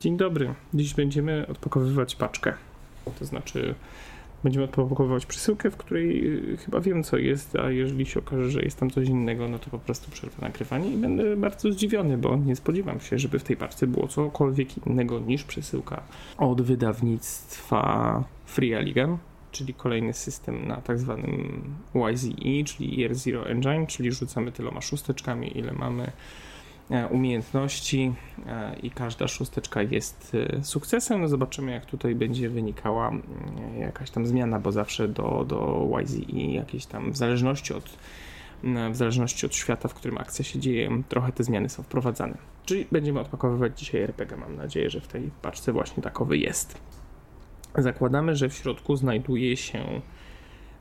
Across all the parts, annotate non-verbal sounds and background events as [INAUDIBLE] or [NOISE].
Dzień dobry. Dziś będziemy odpakowywać paczkę. To znaczy, będziemy odpakowywać przesyłkę, w której y, chyba wiem co jest, a jeżeli się okaże, że jest tam coś innego, no to po prostu przerwę nagrywanie i będę bardzo zdziwiony, bo nie spodziewam się, żeby w tej paczce było cokolwiek innego niż przesyłka od wydawnictwa Free Alligan, czyli kolejny system na tak zwanym YZE, czyli Year Zero Engine, czyli rzucamy tyloma szósteczkami, ile mamy umiejętności e, i każda szósteczka jest e, sukcesem. No zobaczymy, jak tutaj będzie wynikała mm, jakaś tam zmiana, bo zawsze do, do YZE jakieś tam w zależności od w zależności od świata, w którym akcja się dzieje, trochę te zmiany są wprowadzane. Czyli będziemy odpakowywać dzisiaj RPG. Mam nadzieję, że w tej paczce właśnie takowy jest. Zakładamy, że w środku znajduje się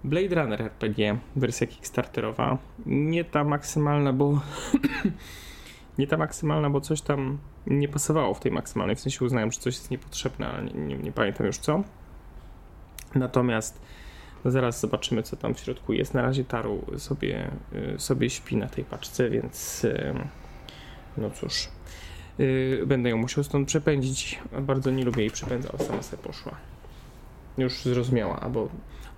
Blade Runner RPG, wersja Kickstarterowa. Nie ta maksymalna, bo nie ta maksymalna, bo coś tam nie pasowało w tej maksymalnej, w sensie uznałem, że coś jest niepotrzebne, ale nie, nie, nie pamiętam już co. Natomiast no zaraz zobaczymy, co tam w środku jest. Na razie Taru sobie, y, sobie śpi na tej paczce, więc y, no cóż, y, będę ją musiał stąd przepędzić. Bardzo nie lubię jej przepędzać, sama sobie poszła. Już zrozumiała,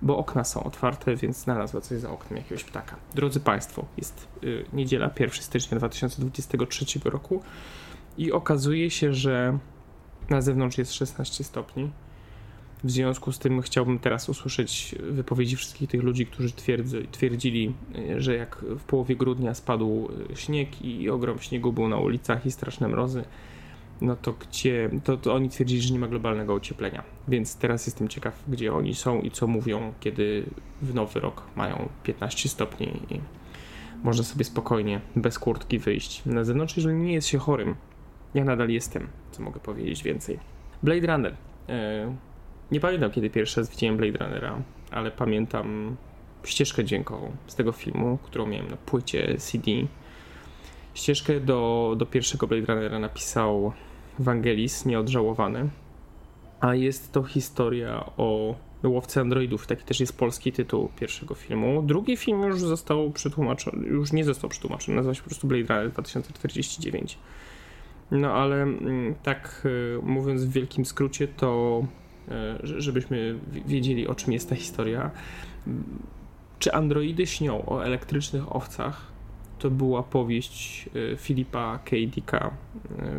bo okna są otwarte, więc znalazła coś za oknem jakiegoś ptaka. Drodzy Państwo, jest y, niedziela 1 stycznia 2023 roku i okazuje się, że na zewnątrz jest 16 stopni. W związku z tym chciałbym teraz usłyszeć wypowiedzi wszystkich tych ludzi, którzy twierdzili, twierdzili, y, że jak w połowie grudnia spadł y, śnieg i ogrom śniegu był na ulicach i straszne mrozy, no to gdzie, to, to, oni twierdzili, że nie ma globalnego ocieplenia. Więc teraz jestem ciekaw, gdzie oni są i co mówią, kiedy w nowy rok mają 15 stopni i można sobie spokojnie, bez kurtki wyjść na zewnątrz, jeżeli nie jest się chorym. Ja nadal jestem, co mogę powiedzieć więcej. Blade Runner. E, nie pamiętam, kiedy pierwszy raz widziałem Blade Runnera, ale pamiętam ścieżkę dźwiękową z tego filmu, którą miałem na płycie CD. Ścieżkę do, do pierwszego Blade Runnera napisał Wangelis, nieodżałowany. A jest to historia o Łowcy Androidów. Taki też jest polski tytuł pierwszego filmu. Drugi film już został przetłumaczony, już nie został przetłumaczony, nazywa się po prostu Blade Runner 2049. No ale mm, tak y, mówiąc w wielkim skrócie, to y, żebyśmy wiedzieli o czym jest ta historia. Czy androidy śnią o elektrycznych owcach? To była powieść e, Filipa K. Dicka, e,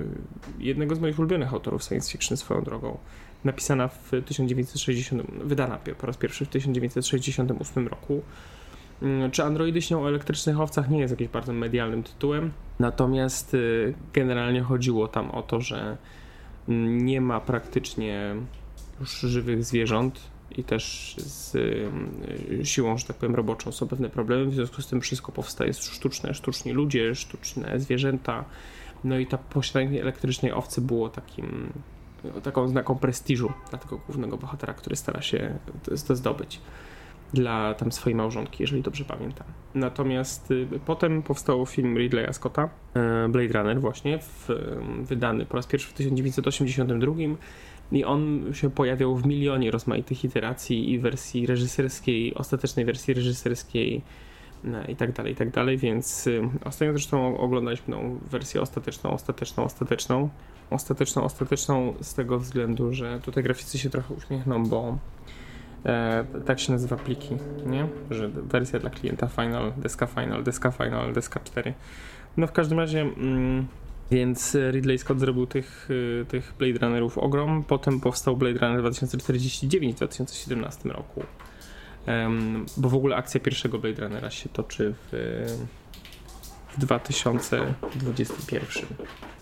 jednego z moich ulubionych autorów science fiction swoją drogą. Napisana w 1960, wydana po raz pierwszy w 1968 roku. Mm, czy Androidy śnią o elektrycznych owcach nie jest jakimś bardzo medialnym tytułem, natomiast e, generalnie chodziło tam o to, że mm, nie ma praktycznie już żywych zwierząt, i też z y, siłą, że tak powiem, roboczą są pewne problemy, w związku z tym wszystko powstaje sztuczne, sztuczni ludzie, sztuczne zwierzęta. No i ta posiadanie elektrycznej owcy było takim, taką znaką prestiżu dla tego głównego bohatera, który stara się to zdobyć dla tam swojej małżonki, jeżeli dobrze pamiętam. Natomiast y, potem powstał film Ridleya Scotta, y, Blade Runner właśnie, w, wydany po raz pierwszy w 1982 i on się pojawiał w milionie rozmaitych iteracji i wersji reżyserskiej, ostatecznej wersji reżyserskiej no, i tak dalej, i tak dalej, więc y, ostatnio zresztą oglądaliśmy tą wersję ostateczną, ostateczną, ostateczną, ostateczną, ostateczną z tego względu, że tutaj graficy się trochę uśmiechną, bo e, tak się nazywa pliki, nie? Że wersja dla klienta final, deska final, deska final, deska 4. No w każdym razie... Mm, więc Ridley Scott zrobił tych, y, tych Blade Runnerów ogrom. Potem powstał Blade Runner 2049 w 2017 roku. Um, bo w ogóle akcja pierwszego Blade Runnera się toczy w, w 2021.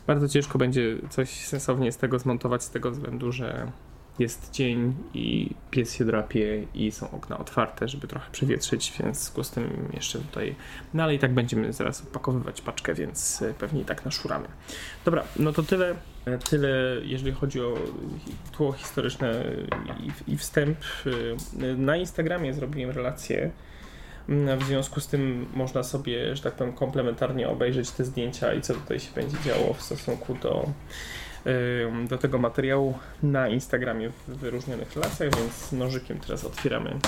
Bardzo ciężko będzie coś sensownie z tego zmontować z tego względu, że jest dzień i pies się drapie i są okna otwarte, żeby trochę przewietrzyć, więc z tym jeszcze tutaj. No ale i tak będziemy zaraz odpakowywać paczkę, więc e, pewnie i tak naszuramy. Dobra, no to tyle, e, tyle jeżeli chodzi o tło historyczne i, i wstęp. E, na Instagramie zrobiłem relację. Mm, w związku z tym można sobie, że tak powiem, komplementarnie obejrzeć te zdjęcia i co tutaj się będzie działo w stosunku do do tego materiału na Instagramie w wyróżnionych relacjach, więc nożykiem teraz otwieramy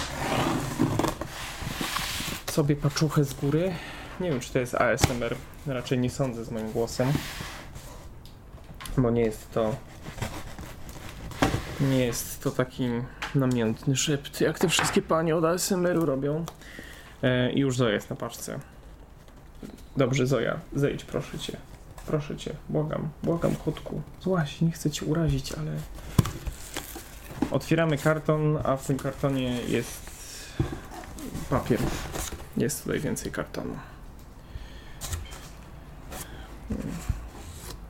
sobie paczuchę z góry. Nie wiem, czy to jest ASMR, raczej nie sądzę z moim głosem. bo nie jest to nie jest to taki namiętny szept, jak te wszystkie panie od ASMR-u robią. E, I już Zoja jest na paczce. Dobrze, Zoja, zejdź, proszę cię. Proszę cię, błagam, błagam, chudku. Złaś, nie chcę cię urazić, ale... Otwieramy karton, a w tym kartonie jest papier. Jest tutaj więcej kartonu.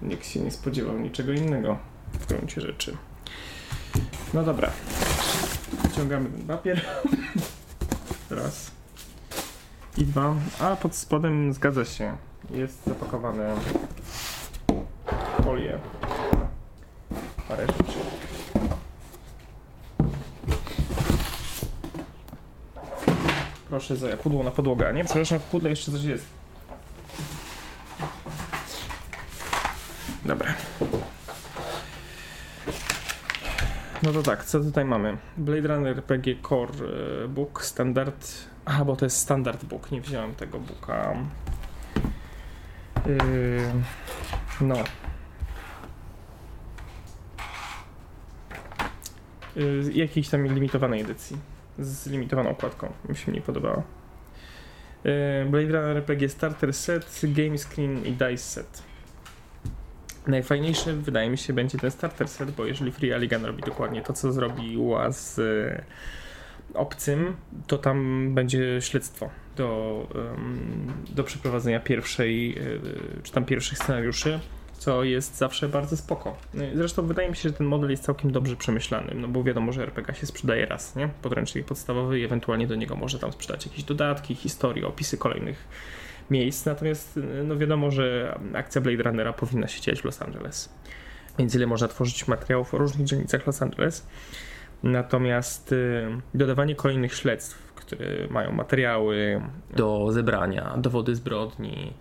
Nikt się nie spodziewał niczego innego w gruncie rzeczy. No dobra. Wyciągamy ten papier. [LAUGHS] Raz. I dwa. A pod spodem zgadza się. Jest zapakowane folię. Parę rzeczy. Proszę Zoja, pudło na podłogę. Nie, przepraszam, w pudle jeszcze coś jest. Dobra. No to tak, co tutaj mamy? Blade Runner RPG Core e, Book Standard. Aha, bo to jest Standard Book, nie wziąłem tego booka. Yy, no. Jakiejś tam limitowanej edycji. Z limitowaną okładką. Mi się nie podobało. Yy, Blade Runner RPG Starter Set, Game Screen i Dice Set. Najfajniejszy wydaje mi się będzie ten starter set, bo jeżeli Free Alligan robi dokładnie to, co zrobiła z e, obcym, to tam będzie śledztwo do, do przeprowadzenia pierwszej, czy tam pierwszych scenariuszy, co jest zawsze bardzo spoko. No zresztą wydaje mi się, że ten model jest całkiem dobrze przemyślany, no bo wiadomo, że RPG się sprzedaje raz, nie? Podręcznik podstawowy i ewentualnie do niego może tam sprzedać jakieś dodatki, historie, opisy kolejnych miejsc, natomiast no wiadomo, że akcja Blade Runnera powinna się dziać w Los Angeles. Więc ile można tworzyć materiałów o różnych dzielnicach Los Angeles. Natomiast y, dodawanie kolejnych śledztw, które mają materiały do zebrania, dowody zbrodni,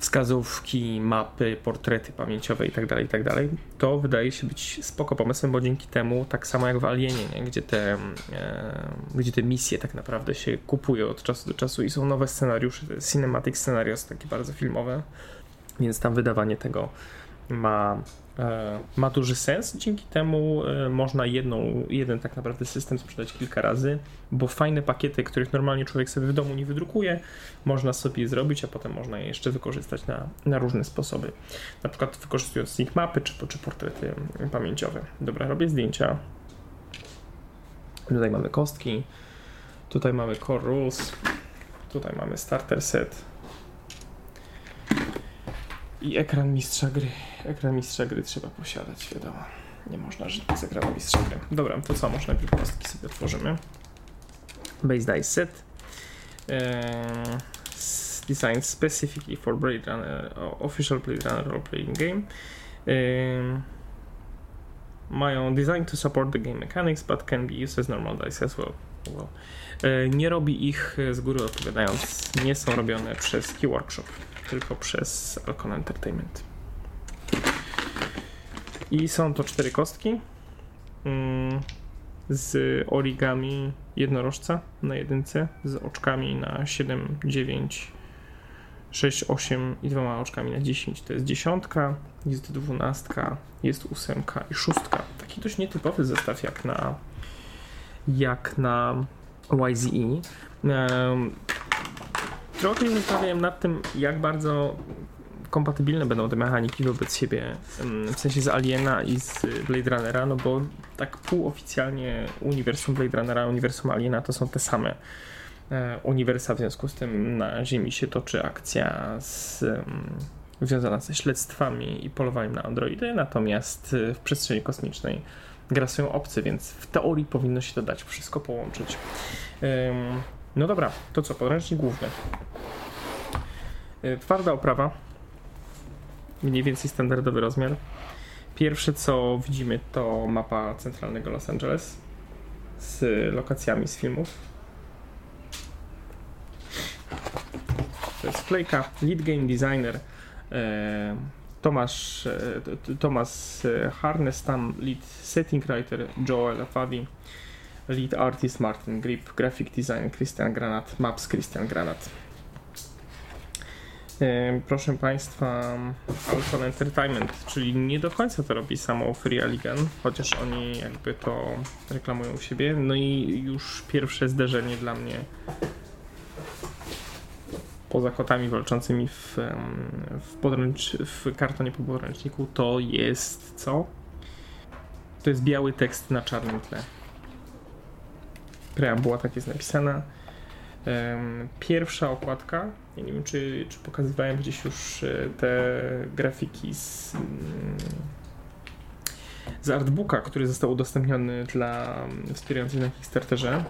wskazówki, mapy, portrety pamięciowe itd., tak itd., tak to wydaje się być spoko pomysłem, bo dzięki temu, tak samo jak w Alienie, nie? Gdzie, te, e, gdzie te misje tak naprawdę się kupuje od czasu do czasu i są nowe scenariusze, cinematic scenarios, takie bardzo filmowe, więc tam wydawanie tego ma ma duży sens. Dzięki temu e, można jedną, jeden tak naprawdę system sprzedać kilka razy, bo fajne pakiety, których normalnie człowiek sobie w domu nie wydrukuje, można sobie zrobić, a potem można je jeszcze wykorzystać na, na różne sposoby. Na przykład wykorzystując z nich mapy czy, czy portrety pamięciowe. Dobra, robię zdjęcia. Tutaj mamy kostki, tutaj mamy core rules, tutaj mamy starter set i ekran mistrza gry. Ekran mistrza gry trzeba posiadać, wiadomo. Nie można żyć bez ekranu mistrza gry. Dobra, to co? Może najpierw kostki sobie otworzymy. Base Dice Set. Eee, specifically for Blade Runner, official Blade Runner role-playing game. Eee, mają design to support the game mechanics, but can be used as normal dice as well. well. Eee, nie robi ich z góry odpowiadając, nie są robione przez Key Workshop tylko przez Alcon Entertainment. I są to cztery kostki mm, z origami jednorożca na jedynce, z oczkami na 7, 9, 6, 8 i dwoma oczkami na 10. To jest dziesiątka, jest dwunastka, jest ósemka i szóstka. Taki dość nietypowy zestaw jak na jak na YZE. Trochę się zastanawiałem nad tym, jak bardzo kompatybilne będą te mechaniki wobec siebie, w sensie z Aliena i z Blade Runnera, no bo tak półoficjalnie uniwersum Blade Runnera, uniwersum Aliena to są te same e, uniwersa, w związku z tym na Ziemi się toczy akcja z, związana ze śledztwami i polowaniem na androidy, natomiast w przestrzeni kosmicznej grasują obcy, więc w teorii powinno się to dać wszystko połączyć. No dobra, to co, podręcznik główny. Y, twarda oprawa. Mniej więcej standardowy rozmiar. Pierwsze co widzimy to mapa centralnego Los Angeles z lokacjami z filmów. To jest wklejka. Lead Game Designer e, Tomasz, e, Tomasz Harnestam, Lead Setting Writer Joel Favi Lead Artist Martin Grip, Graphic Design Christian Granat, Maps Christian Granat. Proszę Państwa, Alcon Entertainment, czyli nie do końca to robi samo Free Aligan, chociaż oni jakby to reklamują u siebie. No i już pierwsze zderzenie dla mnie poza kotami walczącymi w, w, podręcz, w kartonie po podręczniku to jest co? To jest biały tekst na czarnym tle. Preambuła tak jest napisana. Pierwsza okładka, ja nie wiem czy, czy pokazywałem gdzieś już e, te grafiki z, mm, z artbooka, który został udostępniony dla mm, wspierających na Kickstarterze.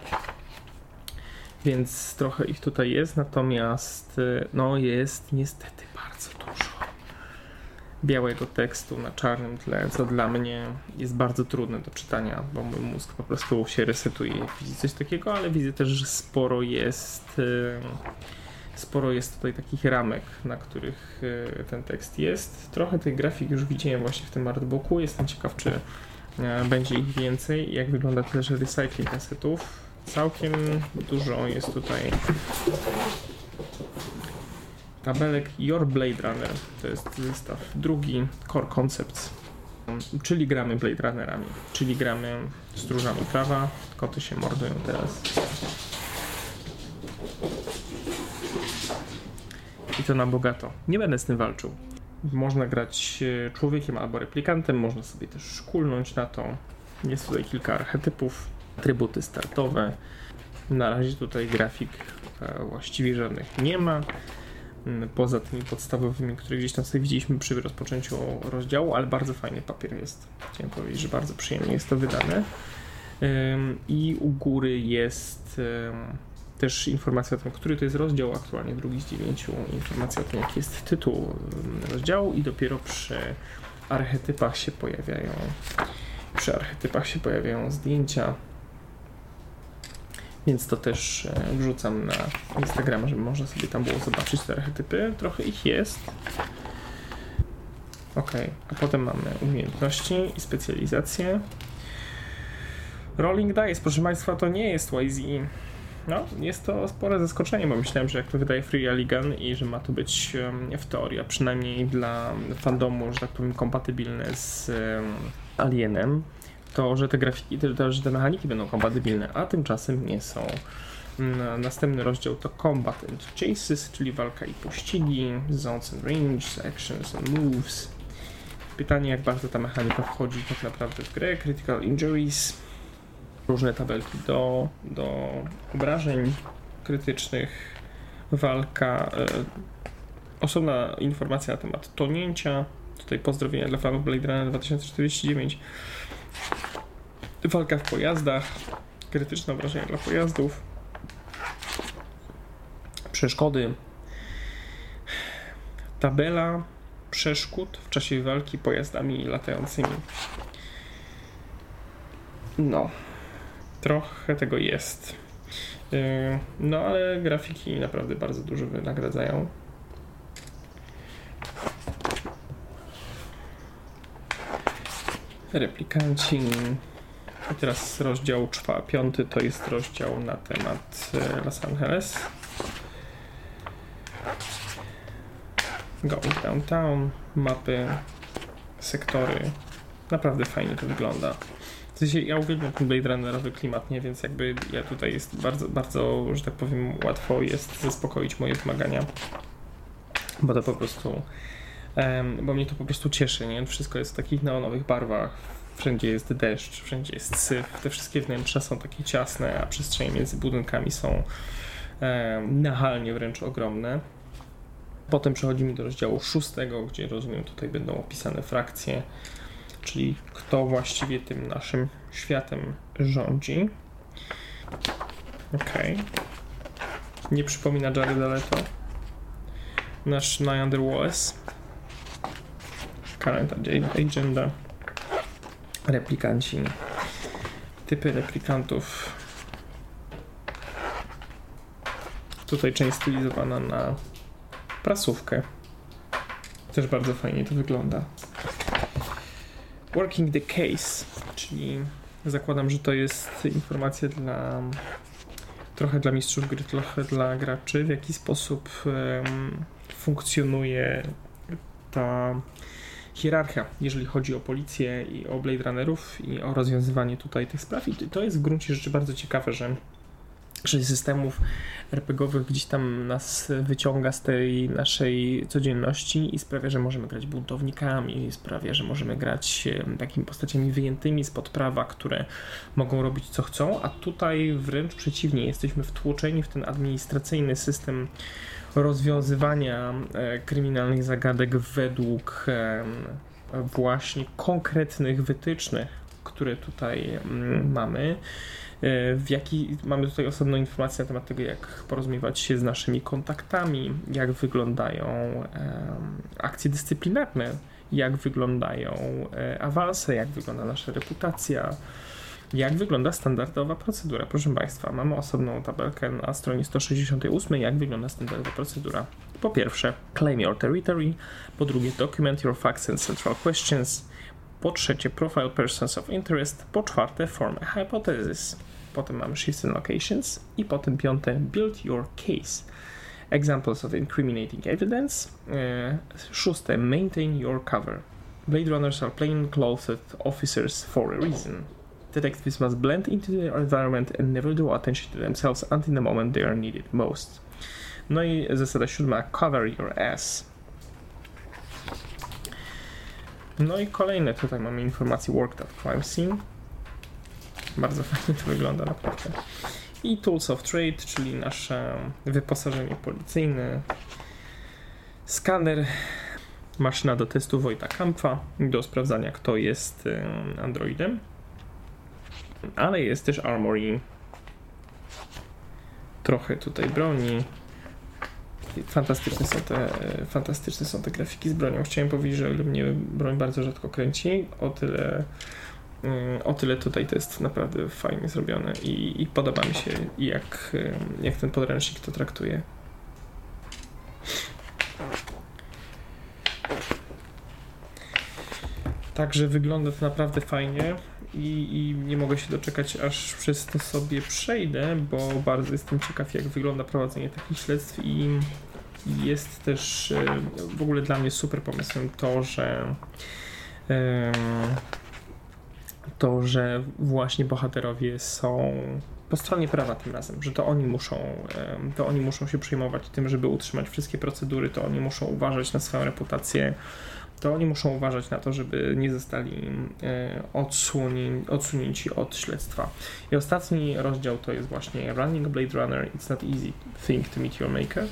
Więc trochę ich tutaj jest, natomiast e, no jest niestety bardzo dużo białego tekstu na czarnym tle, co dla mnie jest bardzo trudne do czytania, bo mój mózg po prostu się resetuje, jak widzi coś takiego, ale widzę też, że sporo jest sporo jest tutaj takich ramek, na których e, ten tekst jest. Trochę tych grafik już widziałem właśnie w tym artbooku, jestem ciekaw, czy e, będzie ich więcej, jak wygląda też recycling kasetów. Całkiem dużo jest tutaj tabelek Your Blade Runner, to jest zestaw drugi, Core Concepts, czyli gramy Blade Runnerami, czyli gramy stróżami prawa, koty się mordują teraz. I to na bogato. Nie będę z tym walczył. Można grać e, człowiekiem albo replikantem, można sobie też szkulnąć na to. Jest tutaj kilka archetypów, atrybuty startowe. Na razie tutaj grafik e, właściwie żadnych nie ma. Mm, poza tymi podstawowymi, które gdzieś tam sobie widzieliśmy przy rozpoczęciu rozdziału, ale bardzo fajny papier jest. Chciałem powiedzieć, że bardzo przyjemnie jest to wydane. I u góry jest też informacja o tym, który to jest rozdział, aktualnie drugi z dziewięciu, informacja o tym, jaki jest tytuł rozdziału i dopiero przy archetypach się pojawiają przy archetypach się pojawiają zdjęcia więc to też e, wrzucam na Instagrama, żeby można sobie tam było zobaczyć te archetypy. Trochę ich jest. Ok, a potem mamy umiejętności i specjalizacje. Rolling Dice, proszę Państwa, to nie jest YZ. No, jest to spore zaskoczenie, bo myślałem, że jak to wydaje Free Alligan i że ma to być w teorii, a przynajmniej dla fandomu, że tak powiem, kompatybilne z Alienem, to, że te grafiki, to, że te mechaniki będą kompatybilne, a tymczasem nie są. Mm, następny rozdział to Combat and Chases, czyli walka i pościgi, Zones and Range, Actions and Moves. Pytanie, jak bardzo ta mechanika wchodzi tak naprawdę w grę, Critical Injuries, różne tabelki do, do obrażeń krytycznych, walka, e, osobna informacja na temat tonięcia, tutaj pozdrowienia dla fanów Blade Runner 2049, Walka w pojazdach, krytyczne obrażenia dla pojazdów, przeszkody, tabela przeszkód w czasie walki pojazdami latającymi. No, trochę tego jest. Yy, no, ale grafiki naprawdę bardzo dużo wynagradzają. Replikanci. I teraz rozdział czwarty, piąty to jest rozdział na temat e, Los Angeles. Going downtown, mapy, sektory. Naprawdę fajnie to wygląda. W sensie ja uwielbiam ten Blade Runnerowy klimat, nie? Więc jakby ja tutaj jest bardzo, bardzo, że tak powiem, łatwo jest zaspokoić moje wymagania. Bo to po prostu bo mnie to po prostu cieszy, nie? Wszystko jest w takich neonowych barwach, wszędzie jest deszcz, wszędzie jest syf, te wszystkie wnętrza są takie ciasne, a przestrzenie między budynkami są nachalnie wręcz ogromne. Potem przechodzimy do rozdziału szóstego, gdzie rozumiem tutaj będą opisane frakcje, czyli kto właściwie tym naszym światem rządzi. Ok. Nie przypomina Jared Leto. Nasz Nyander Wallace current agenda, replikanci, typy replikantów. Tutaj część stylizowana na prasówkę. Też bardzo fajnie to wygląda. Working the case, czyli zakładam, że to jest informacja dla trochę dla mistrzów gry, trochę dla graczy, w jaki sposób um, funkcjonuje ta hierarchia, jeżeli chodzi o policję i o Blade Runnerów i o rozwiązywanie tutaj tych spraw. I to jest w gruncie rzeczy bardzo ciekawe, że że systemów RPGowych gdzieś tam nas wyciąga z tej naszej codzienności i sprawia, że możemy grać buntownikami, sprawia, że możemy grać takimi postaciami wyjętymi spod prawa, które mogą robić co chcą, a tutaj wręcz przeciwnie, jesteśmy wtłoczeni w ten administracyjny system rozwiązywania e, kryminalnych zagadek według właśnie konkretnych wytycznych, które tutaj mm, mamy. E, w jaki mamy tutaj osobną informację na temat tego, jak porozumiewać się z naszymi kontaktami, jak wyglądają akcje dyscyplinarne, jak wyglądają e, awanse, jak wygląda nasza reputacja, jak wygląda standardowa procedura. Proszę Państwa, mamy osobną tabelkę na stronie 168, jak wygląda standardowa procedura. Po pierwsze, claim your territory, po drugie, document your facts and central questions, po trzecie, profile persons of interest, po czwarte, form a hypothesis potem mamy shifts and locations i potem piąte build your case. Examples of incriminating evidence. E, szóste maintain your cover. Blade runners are plain-clothed officers for a reason. Detectives must blend into their environment and never draw attention to themselves until the moment they are needed most. No i zasada siódma, cover your ass. No i kolejne tutaj mamy informacje worked at crime scene. Bardzo fajnie to wygląda naprawdę. I Tools of Trade, czyli nasze wyposażenie policyjne. Skaner, maszyna do testu Wojta Kampfa, do sprawdzania kto jest Androidem. Ale jest też Armory. Trochę tutaj broni. Fantastyczne są, te, fantastyczne są te grafiki z bronią. Chciałem powiedzieć, że mnie broń bardzo rzadko kręci, o tyle Mm, o tyle tutaj to jest naprawdę fajnie zrobione i, i podoba mi się, jak, jak ten podręcznik to traktuje. Także wygląda to naprawdę fajnie i, i, nie mogę się doczekać, aż przez to sobie przejdę, bo bardzo jestem ciekaw, jak wygląda prowadzenie takich śledztw i jest też w ogóle dla mnie super pomysłem to, że to, że właśnie bohaterowie są po stronie prawa tym razem, że to oni muszą, to oni muszą się przejmować tym, żeby utrzymać wszystkie procedury, to oni muszą uważać na swoją reputację, to oni muszą uważać na to, żeby nie zostali e, odsłoni, odsunięci od śledztwa. I ostatni rozdział to jest właśnie Running Blade Runner It's Not Easy Thing to Meet Your Maker,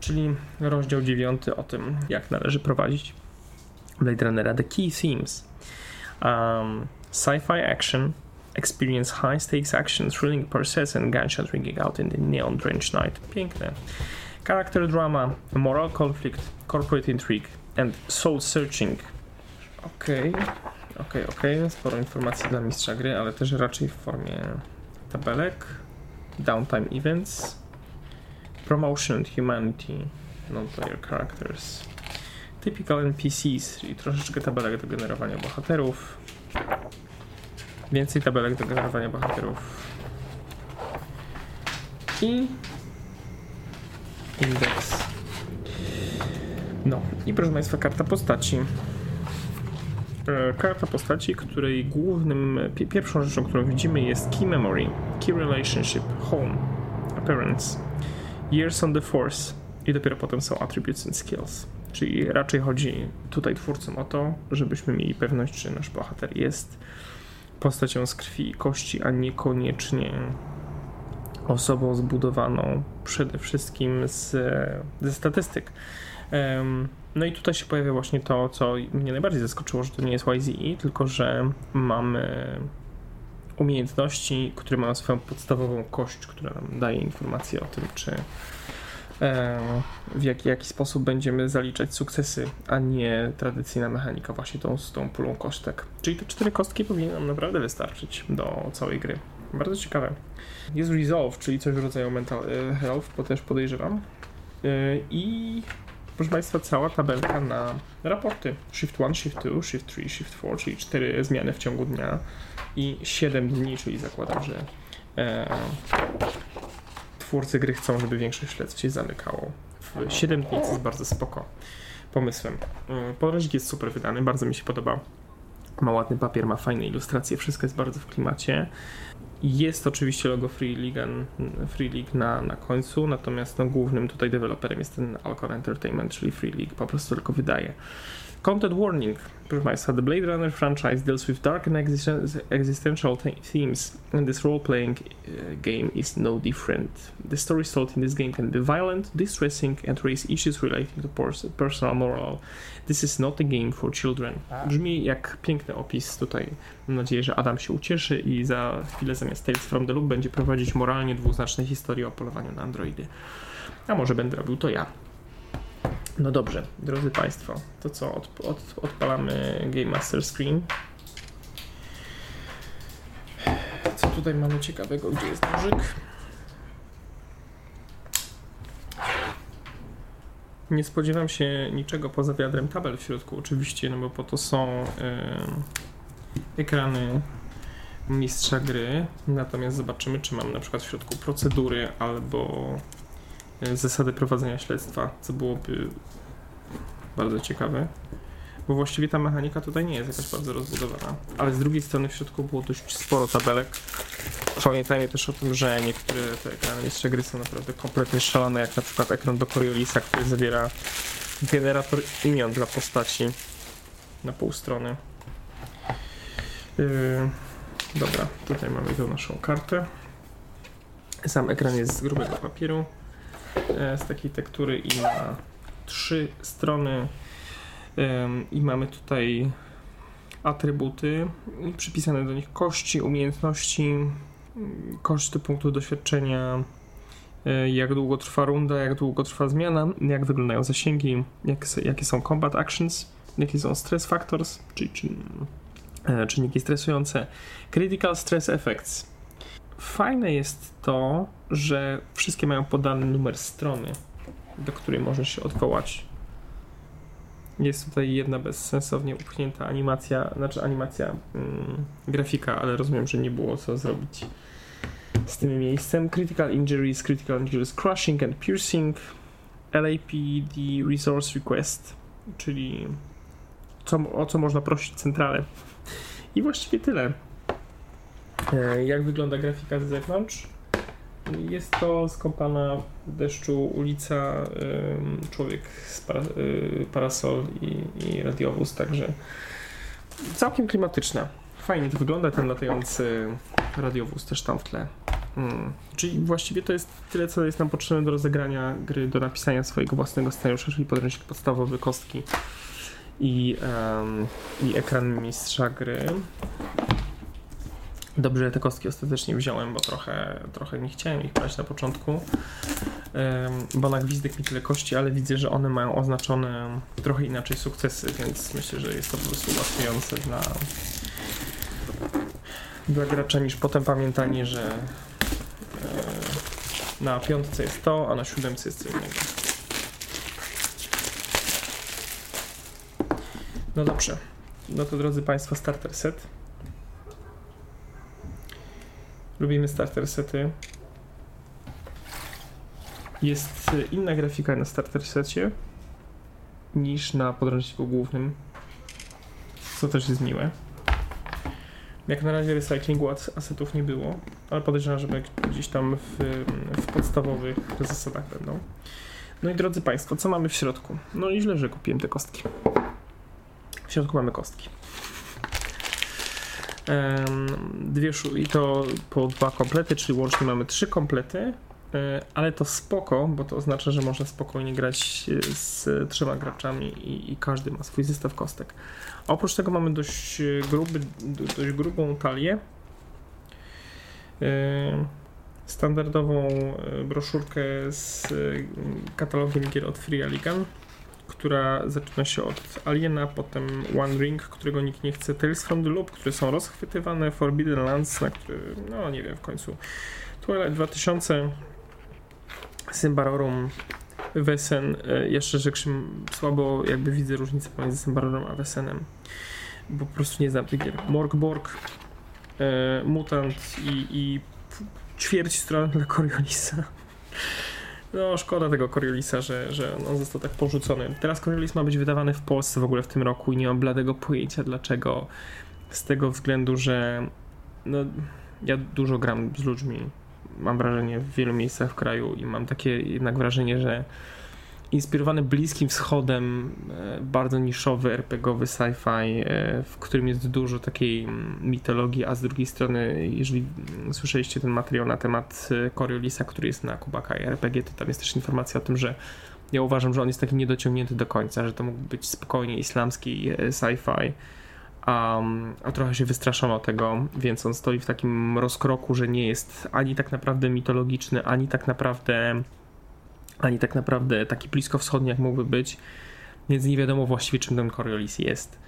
czyli rozdział dziewiąty o tym, jak należy prowadzić Blade Runnera. The Key Themes. Um, Sci-fi action, experience high-stakes action, thrilling pursuits and gunshot ringing out in the neon-drenched night. Piękne. Character drama, moral conflict, corporate intrigue and soul-searching. Okej, okay. okej, okay, okej. Okay. Sporo informacji dla mistrza gry, ale też raczej w formie tabelek. Downtime events. Promotion humanity. Non-player characters. Typical NPCs, czyli troszeczkę tabelek do generowania bohaterów. Więcej tabelek do generowania bohaterów. I indeks. No i proszę Państwa, karta postaci. E, karta postaci, której głównym, pierwszą rzeczą, którą widzimy jest Key Memory, Key Relationship, Home, Appearance, Years on the Force i dopiero potem są Attributes and Skills. Czyli raczej chodzi tutaj twórcom o to, żebyśmy mieli pewność, że nasz bohater jest postacią z krwi i kości, a niekoniecznie osobą zbudowaną przede wszystkim z, ze statystyk. No i tutaj się pojawia właśnie to, co mnie najbardziej zaskoczyło, że to nie jest YZE, tylko że mamy umiejętności, które mają swoją podstawową kość, która nam daje informacje o tym, czy w jaki, jaki sposób będziemy zaliczać sukcesy, a nie tradycyjna mechanika właśnie tą, z tą pulą kostek. Czyli te cztery kostki powinny nam naprawdę wystarczyć do całej gry. Bardzo ciekawe. Jest Resolve, czyli coś w rodzaju Mental e, Health, bo też podejrzewam. E, I proszę Państwa, cała tabelka na raporty. Shift 1, Shift 2, Shift 3, Shift 4, czyli 4 zmiany w ciągu dnia i 7 dni, czyli zakładam, że e, twórcy gry chcą, żeby większość śledztw się zamykało w 7 dni, co jest bardzo spoko pomysłem. E, podręcznik jest super wydany, bardzo mi się podoba. Ma ładny papier, ma fajne ilustracje, wszystko jest bardzo w klimacie. Jest oczywiście logo Free League, Free League na, na końcu, natomiast no, głównym tutaj deweloperem jest ten Alcor Entertainment, czyli Free League, po prostu tylko wydaje. Content warning. Proszę Państwa, the Blade Runner franchise deals with dark and existential themes, and this role-playing uh, game is no different. The stories told in this game can be violent, distressing, and raise issues relating to personal moral. This is not a game for children. Brzmi jak piękny opis tutaj. Mam nadzieję, że Adam się ucieszy i za chwilę zamiast Tales from the Loop będzie prowadzić moralnie dwuznaczne historie o polowaniu na androidy. A może będę robił to ja. No dobrze, drodzy Państwo, to co, od, od, odpalamy Game Master Screen. Co tutaj mamy ciekawego? Gdzie jest nożyk? Nie spodziewam się niczego poza wiadrem tabel w środku, oczywiście, no bo po to są yy, ekrany mistrza gry. Natomiast zobaczymy, czy mam na przykład w środku procedury albo zasady prowadzenia śledztwa, co byłoby bardzo ciekawe. Bo właściwie ta mechanika tutaj nie jest jakaś bardzo rozbudowana. Ale z drugiej strony w środku było dość sporo tabelek. Pamiętajmy też o tym, że niektóre te ekrany jeszcze gry są naprawdę kompletnie szalone, jak na przykład ekran do Coriolisa, który zawiera generator imion dla postaci na pół strony. Yy, dobra, tutaj mamy tą naszą kartę. Sam ekran jest z grubego papieru. E, z takiej tektury i ma trzy strony i mamy tutaj atrybuty przypisane do nich kości, umiejętności, koszty punktów doświadczenia, e, jak długo trwa runda, jak długo trwa zmiana, jak wyglądają zasięgi, jak, jakie są combat actions, jakie są stress factors, czyli, czyli e, czynniki stresujące, critical stress effects, Fajne jest to, że wszystkie mają podany numer strony, do której możesz się odwołać. Jest tutaj jedna bezsensownie upchnięta animacja, znaczy animacja mm, grafika, ale rozumiem, że nie było co zrobić z tym miejscem. Critical injuries, critical injuries crushing and piercing, LAPD resource request, czyli co, o co można prosić centralę. I właściwie tyle. E, jak wygląda grafika z zewnątrz? Jest to skąpana w deszczu ulica, człowiek z y, parasol i, i radiowóz, także całkiem klimatyczna. Fajnie to wygląda, ten latający radiowóz też tam w tle. Hmm. Czyli właściwie to jest tyle, co jest nam potrzebne do rozegrania gry, do napisania swojego własnego scenariusza, czyli podręcznik podstawowy, kostki i, um, i ekran mistrza gry. Dobrze, te kostki ostatecznie wziąłem, bo trochę, trochę nie chciałem ich brać na początku, bo na gwizdek mi tyle kości, ale widzę, że one mają oznaczone trochę inaczej sukcesy, więc myślę, że jest to po prostu ułatwiające dla, dla gracza niż potem pamiętanie, że e, na piątce jest to, a na siódemce jest co innego. No dobrze. No to drodzy Państwo, starter set. Lubimy starter sety. Jest inna grafika na starter secie niż na podręczniku głównym, co też jest miłe. Jak na razie recyklingu asetów nie było, ale podejrzewam, że gdzieś tam w, w podstawowych zasadach będą. No i drodzy Państwo, co mamy w środku? No i źle, że kupiłem te kostki. W środku mamy kostki. Dwie i to po dwa komplety, czyli łącznie mamy trzy komplety, e, ale to spoko, bo to oznacza, że można spokojnie grać z trzema graczami i, i każdy ma swój zestaw kostek. Oprócz tego mamy dość, gruby, dość grubą talię, e, standardową e, broszurkę z katalogiem gier od Free Alligan która zaczyna się od Aliena, potem One Ring, którego nikt nie chce, Tales from the Loop, które są rozchwytywane, Forbidden Lands, na który, no nie wiem, w końcu Twilight 2000, Symbarorum, Wesen, e, jeszcze rzeczy słabo jakby widzę różnicę pomiędzy Symbarorum a Wesenem, bo po prostu nie znam tych gier. Morgborg, e, Mutant i, i ćwierć strony dla Coriolisa. No, szkoda tego Coriolisa, że, że on został tak porzucony. Teraz Coriolis ma być wydawany w Polsce w ogóle w tym roku i nie mam bladego pojęcia dlaczego. Z tego względu, że no, ja dużo gram z ludźmi, mam wrażenie, w wielu miejscach w kraju i mam takie jednak wrażenie, że inspirowany Bliskim Wschodem, e, bardzo niszowy, RPGowy sci-fi, e, w którym jest dużo takiej mitologii, a z drugiej strony, jeżeli słyszeliście ten materiał na temat e, Coriolisa, który jest na Kubaka i RPG, to tam jest też informacja o tym, że ja uważam, że on jest taki niedociągnięty do końca, że to mógł być spokojnie islamski sci-fi, a, a trochę się wystraszono tego, więc on stoi w takim rozkroku, że nie jest ani tak naprawdę mitologiczny, ani tak naprawdę ani tak naprawdę taki bliskowschodni jak mógłby być, więc nie wiadomo właściwie czym ten Coriolis jest.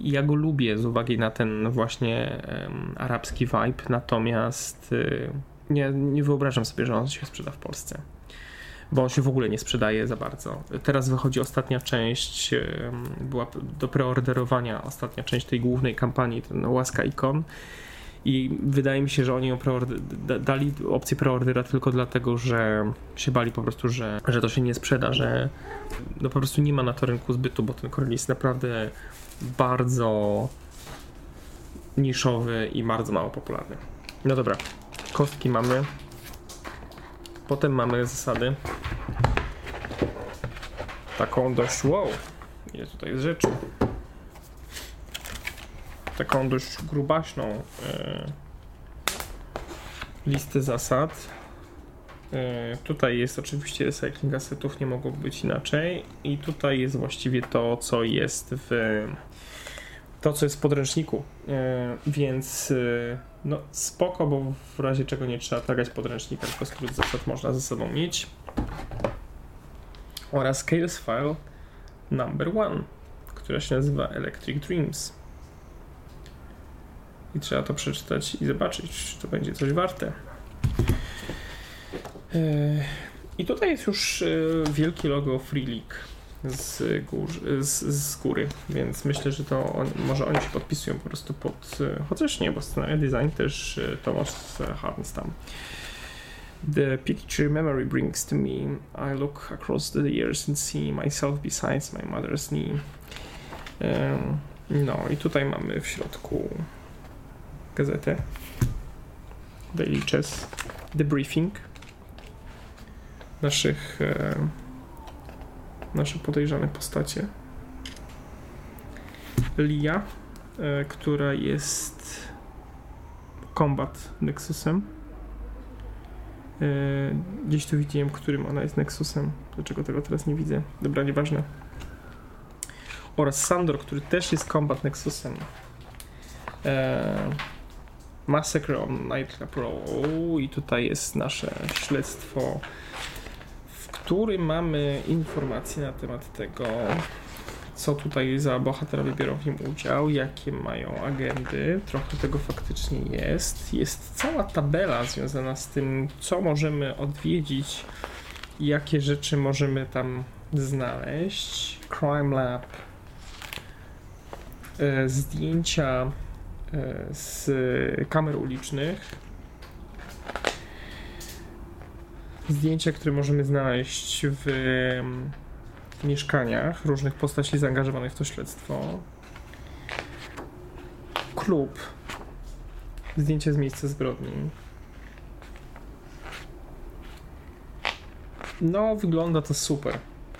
Ja go lubię z uwagi na ten właśnie um, arabski vibe, natomiast y, nie, nie wyobrażam sobie, że on się sprzeda w Polsce bo on się w ogóle nie sprzedaje za bardzo. Teraz wychodzi ostatnia część, była do preorderowania ostatnia część tej głównej kampanii, ten Łaska Ikon i wydaje mi się, że oni dali opcję preordera tylko dlatego, że się bali po prostu, że, że to się nie sprzeda, że no po prostu nie ma na to rynku zbytu, bo ten Corel jest naprawdę bardzo niszowy i bardzo mało popularny. No dobra, kostki mamy. Potem mamy zasady. Taką dość wow. Ile tutaj jest rzeczy taką dość grubaśną e, listę zasad. E, tutaj jest oczywiście recycling asetów, nie mogło być inaczej. I tutaj jest właściwie to, co jest w to, co jest w podręczniku. E, więc no spoko, bo w razie czego nie trzeba targać podręcznika, tylko skrót zasad można ze sobą mieć. Oraz Scales File number one, która się nazywa Electric Dreams i trzeba to przeczytać i zobaczyć, czy to będzie coś warte. E, I tutaj jest już e, wielkie logo Free League z, gór, z, z góry, więc myślę, że to on, może oni się podpisują po prostu pod, e, chociaż nie, bo scenario design też Thomas Harms tam. The picture memory brings to me. I look across the years and see myself besides my mother's knee. No i tutaj mamy w środku gazetę. Daily Chess. Debriefing naszych e, nasze podejrzane postacie. Lia, e, która jest Combat Nexusem. E, gdzieś tu widziałem, którym ona jest Nexusem. Dlaczego tego teraz nie widzę? Dobra, nieważne. Oraz Sandor, który też jest Combat Nexusem. E, Massacre on Nightclub Row i tutaj jest nasze śledztwo, w którym mamy informacje na temat tego, co tutaj za bohaterowie biorą w nim udział, jakie mają agendy. Trochę tego faktycznie jest. Jest cała tabela związana z tym, co możemy odwiedzić, jakie rzeczy możemy tam znaleźć. Crime Lab, e, zdjęcia z kamer ulicznych. Zdjęcia, które możemy znaleźć w mieszkaniach różnych postaci zaangażowanych w to śledztwo. Klub. Zdjęcie z miejsca zbrodni. No, wygląda to super.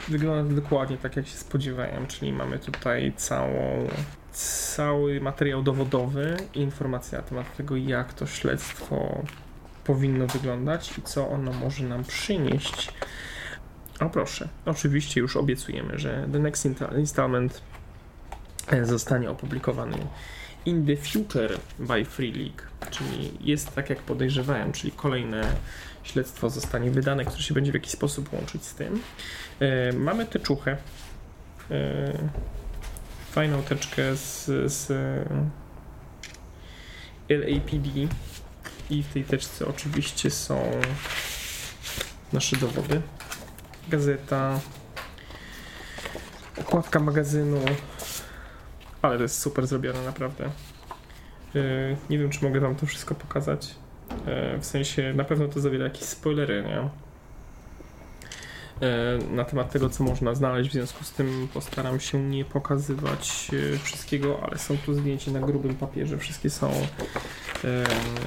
Wygląda to dokładnie tak, jak się spodziewałem, czyli mamy tutaj całą cały materiał dowodowy i informacje na temat tego, jak to śledztwo powinno wyglądać i co ono może nam przynieść. O proszę, oczywiście już obiecujemy, że the next installment e, zostanie opublikowany in the future by Free League, czyli jest tak jak podejrzewałem, czyli kolejne śledztwo zostanie wydane, które się będzie w jakiś sposób łączyć z tym. E, mamy teczuchę. Fajną teczkę z, z LAPD i w tej teczce oczywiście są nasze dowody. Gazeta, okładka magazynu, ale to jest super zrobione naprawdę. Yy, nie wiem, czy mogę wam to wszystko pokazać. Yy, w sensie, na pewno to zawiera jakieś spoilery, nie? E, na temat tego, co można znaleźć. W związku z tym postaram się nie pokazywać e, wszystkiego, ale są tu zdjęcia na grubym papierze. Wszystkie są, e,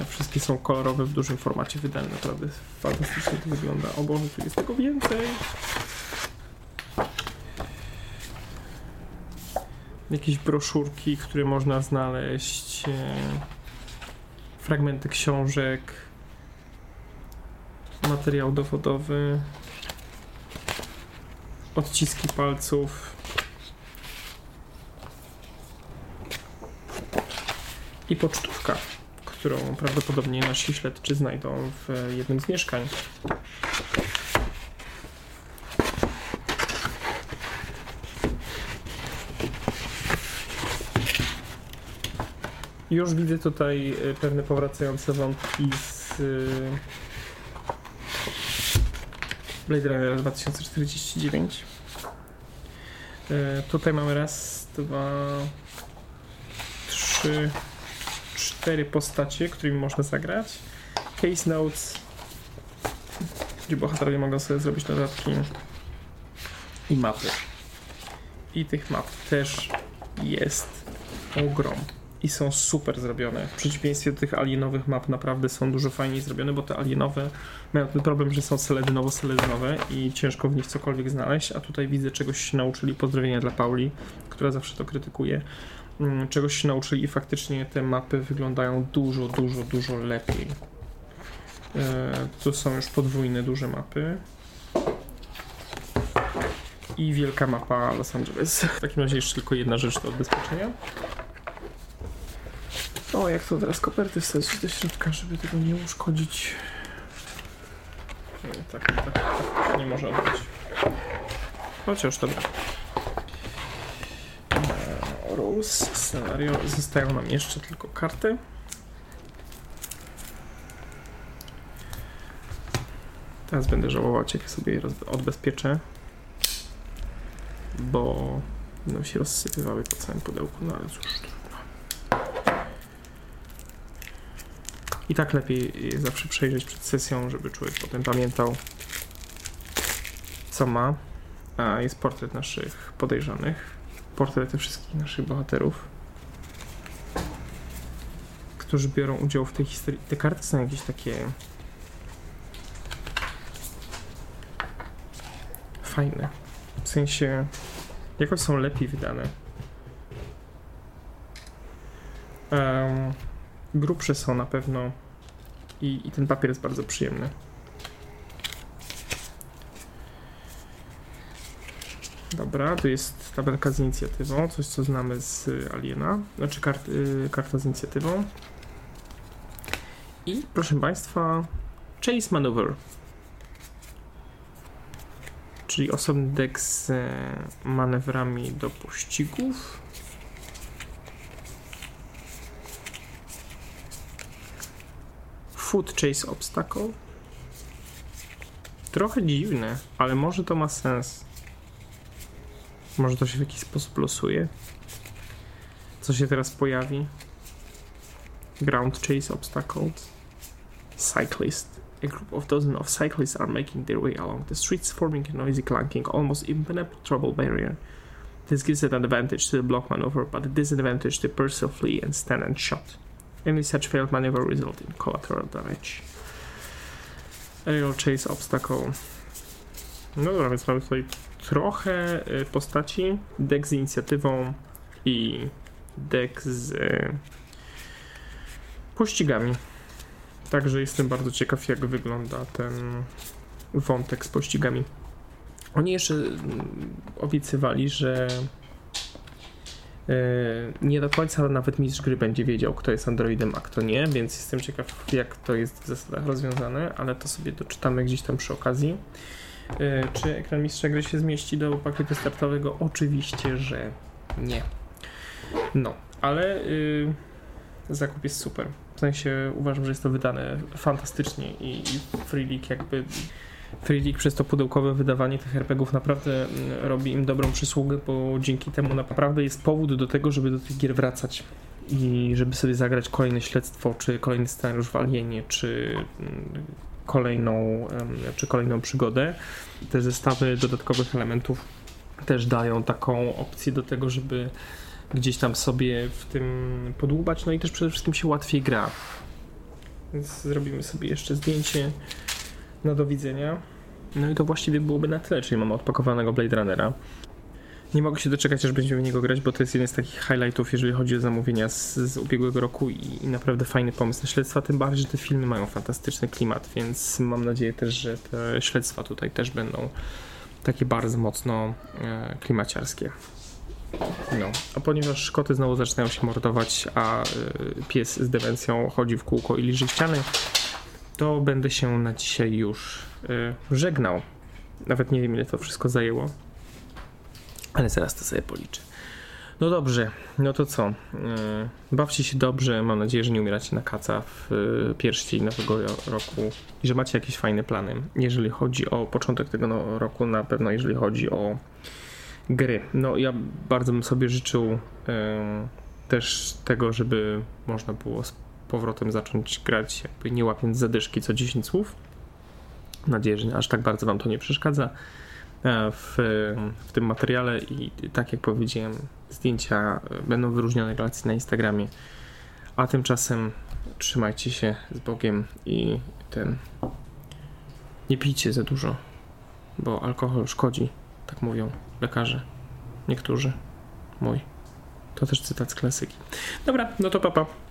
wszystkie są kolorowe w dużym formacie wydane. Naprawdę fantastycznie to wygląda. O Boże, tu jest tego więcej. Jakieś broszurki, które można znaleźć. Fragmenty książek materiał dowodowy, odciski palców i pocztówka, którą prawdopodobnie nasi śledczy znajdą w jednym z mieszkań. Już widzę tutaj y, pewne powracające wątki z y, Blade Runner 2049. E, tutaj mamy raz, dwa, trzy, cztery postacie, którymi można zagrać. Case Notes, gdzie bohaterowie mogą sobie zrobić dodatki i mapy. I tych map też jest ogrom i są super zrobione. W przeciwieństwie do tych alienowych map naprawdę są dużo fajniej zrobione, bo te alienowe mają ten problem, że są seledynowo-seledynowe i ciężko w nich cokolwiek znaleźć, a tutaj widzę czegoś się nauczyli. Pozdrowienia dla Pauli, która zawsze to krytykuje. Mm, czegoś się nauczyli i faktycznie te mapy wyglądają dużo, dużo, dużo lepiej. E, tu są już podwójne, duże mapy. I wielka mapa Los Angeles. W takim razie jeszcze tylko jedna rzecz do odbezpieczenia. O, jak to teraz koperty wsadzić do środka, żeby tego nie uszkodzić. Nie, tak, tak, tak nie może odbyć. Chociaż dobra. E, Rose, scenario. Zostają nam jeszcze tylko karty. Teraz będę żałować, jak sobie je odbezpieczę, bo będą się rozsypywały po całym pudełku, no ale cóż. I tak lepiej zawsze przejrzeć przed sesją, żeby człowiek potem pamiętał, co ma. A jest portret naszych podejrzanych, portrety wszystkich naszych bohaterów, którzy biorą udział w tej historii. Te karty są jakieś takie fajne. W sensie jakoś są lepiej wydane. Um, grubsze są na pewno i, i ten papier jest bardzo przyjemny. Dobra, to jest tabelka z inicjatywą, coś co znamy z Aliena, znaczy kart, y, karta z inicjatywą. I proszę Państwa, Chase Maneuver, czyli osobny deck z manewrami do pościgów. Food Chase Obstacle. Trochę dziwne, ale może to ma sens. Może to się w jakiś sposób losuje. Co się teraz pojawi? Ground Chase Obstacles. Cyclist. A group of dozens of cyclists are making their way along the streets, forming a noisy clanking, almost impenetrable barrier. This gives an advantage to the block maneuver, but a disadvantage to pursue, flee, and stand and shot. Any such failed maneuver result in collateral damage. Aerial Chase Obstacle. No dobra, więc mamy tutaj trochę y, postaci. Deck z inicjatywą i deck z y, pościgami. Także jestem bardzo ciekaw, jak wygląda ten wątek z pościgami. Oni jeszcze mm, obiecywali, że nie do końca nawet mistrz gry będzie wiedział, kto jest androidem, a kto nie, więc jestem ciekaw, jak to jest w zasadach rozwiązane, ale to sobie doczytamy gdzieś tam przy okazji. E, czy ekran mistrza gry się zmieści do pakietu startowego? Oczywiście, że nie. No, ale yy, zakup jest super. W sensie uważam, że jest to wydane fantastycznie i, i Free League jakby Free przez to pudełkowe wydawanie tych RPGów naprawdę mm, robi im dobrą przysługę, bo dzięki temu naprawdę jest powód do tego, żeby do tych gier wracać i żeby sobie zagrać kolejne śledztwo, czy kolejny scenariusz w Alienie, czy mm, kolejną, czy kolejną przygodę. Te zestawy dodatkowych elementów też dają taką opcję do tego, żeby gdzieś tam sobie w tym podłubać, no i też przede wszystkim się łatwiej gra. Więc zrobimy sobie jeszcze zdjęcie na do widzenia. No i to właściwie byłoby na tyle, czyli mamy odpakowanego Blade Runnera. Nie mogę się doczekać, aż będziemy w niego grać, bo to jest jeden z takich highlightów, jeżeli chodzi o zamówienia z, z ubiegłego roku i, i, naprawdę fajny pomysł na śledztwa, tym bardziej, że te filmy mają fantastyczny klimat, więc mam nadzieję też, że te śledztwa tutaj też będą takie bardzo mocno e, klimaciarskie. No, a ponieważ koty znowu zaczynają się mordować, a y, pies z demencją chodzi w kółko i liży ściany, to będę się na dzisiaj już y, żegnał. Nawet nie wiem, ile to wszystko zajęło, ale zaraz to sobie policzę. No dobrze, no to co? Y, bawcie się dobrze. Mam nadzieję, że nie umieracie na kaca w y, pierwszy dzień nowego roku i że macie jakieś fajne plany, jeżeli chodzi o początek tego no, roku, na pewno jeżeli chodzi o gry. No ja bardzo bym sobie życzył też tego, żeby można było powrotem zacząć grać, jakby nie łapiąc zadyszki co 10 słów. Mam nadzieję, że aż tak bardzo Wam to nie przeszkadza e, w, w tym materiale i tak jak powiedziałem, zdjęcia będą wyróżnione relacji na Instagramie. A tymczasem trzymajcie się z Bogiem i ten. Nie pijcie za dużo, bo alkohol szkodzi, tak mówią lekarze. Niektórzy. Mój. To też cytat z klasyki. Dobra, no to papa. Pa.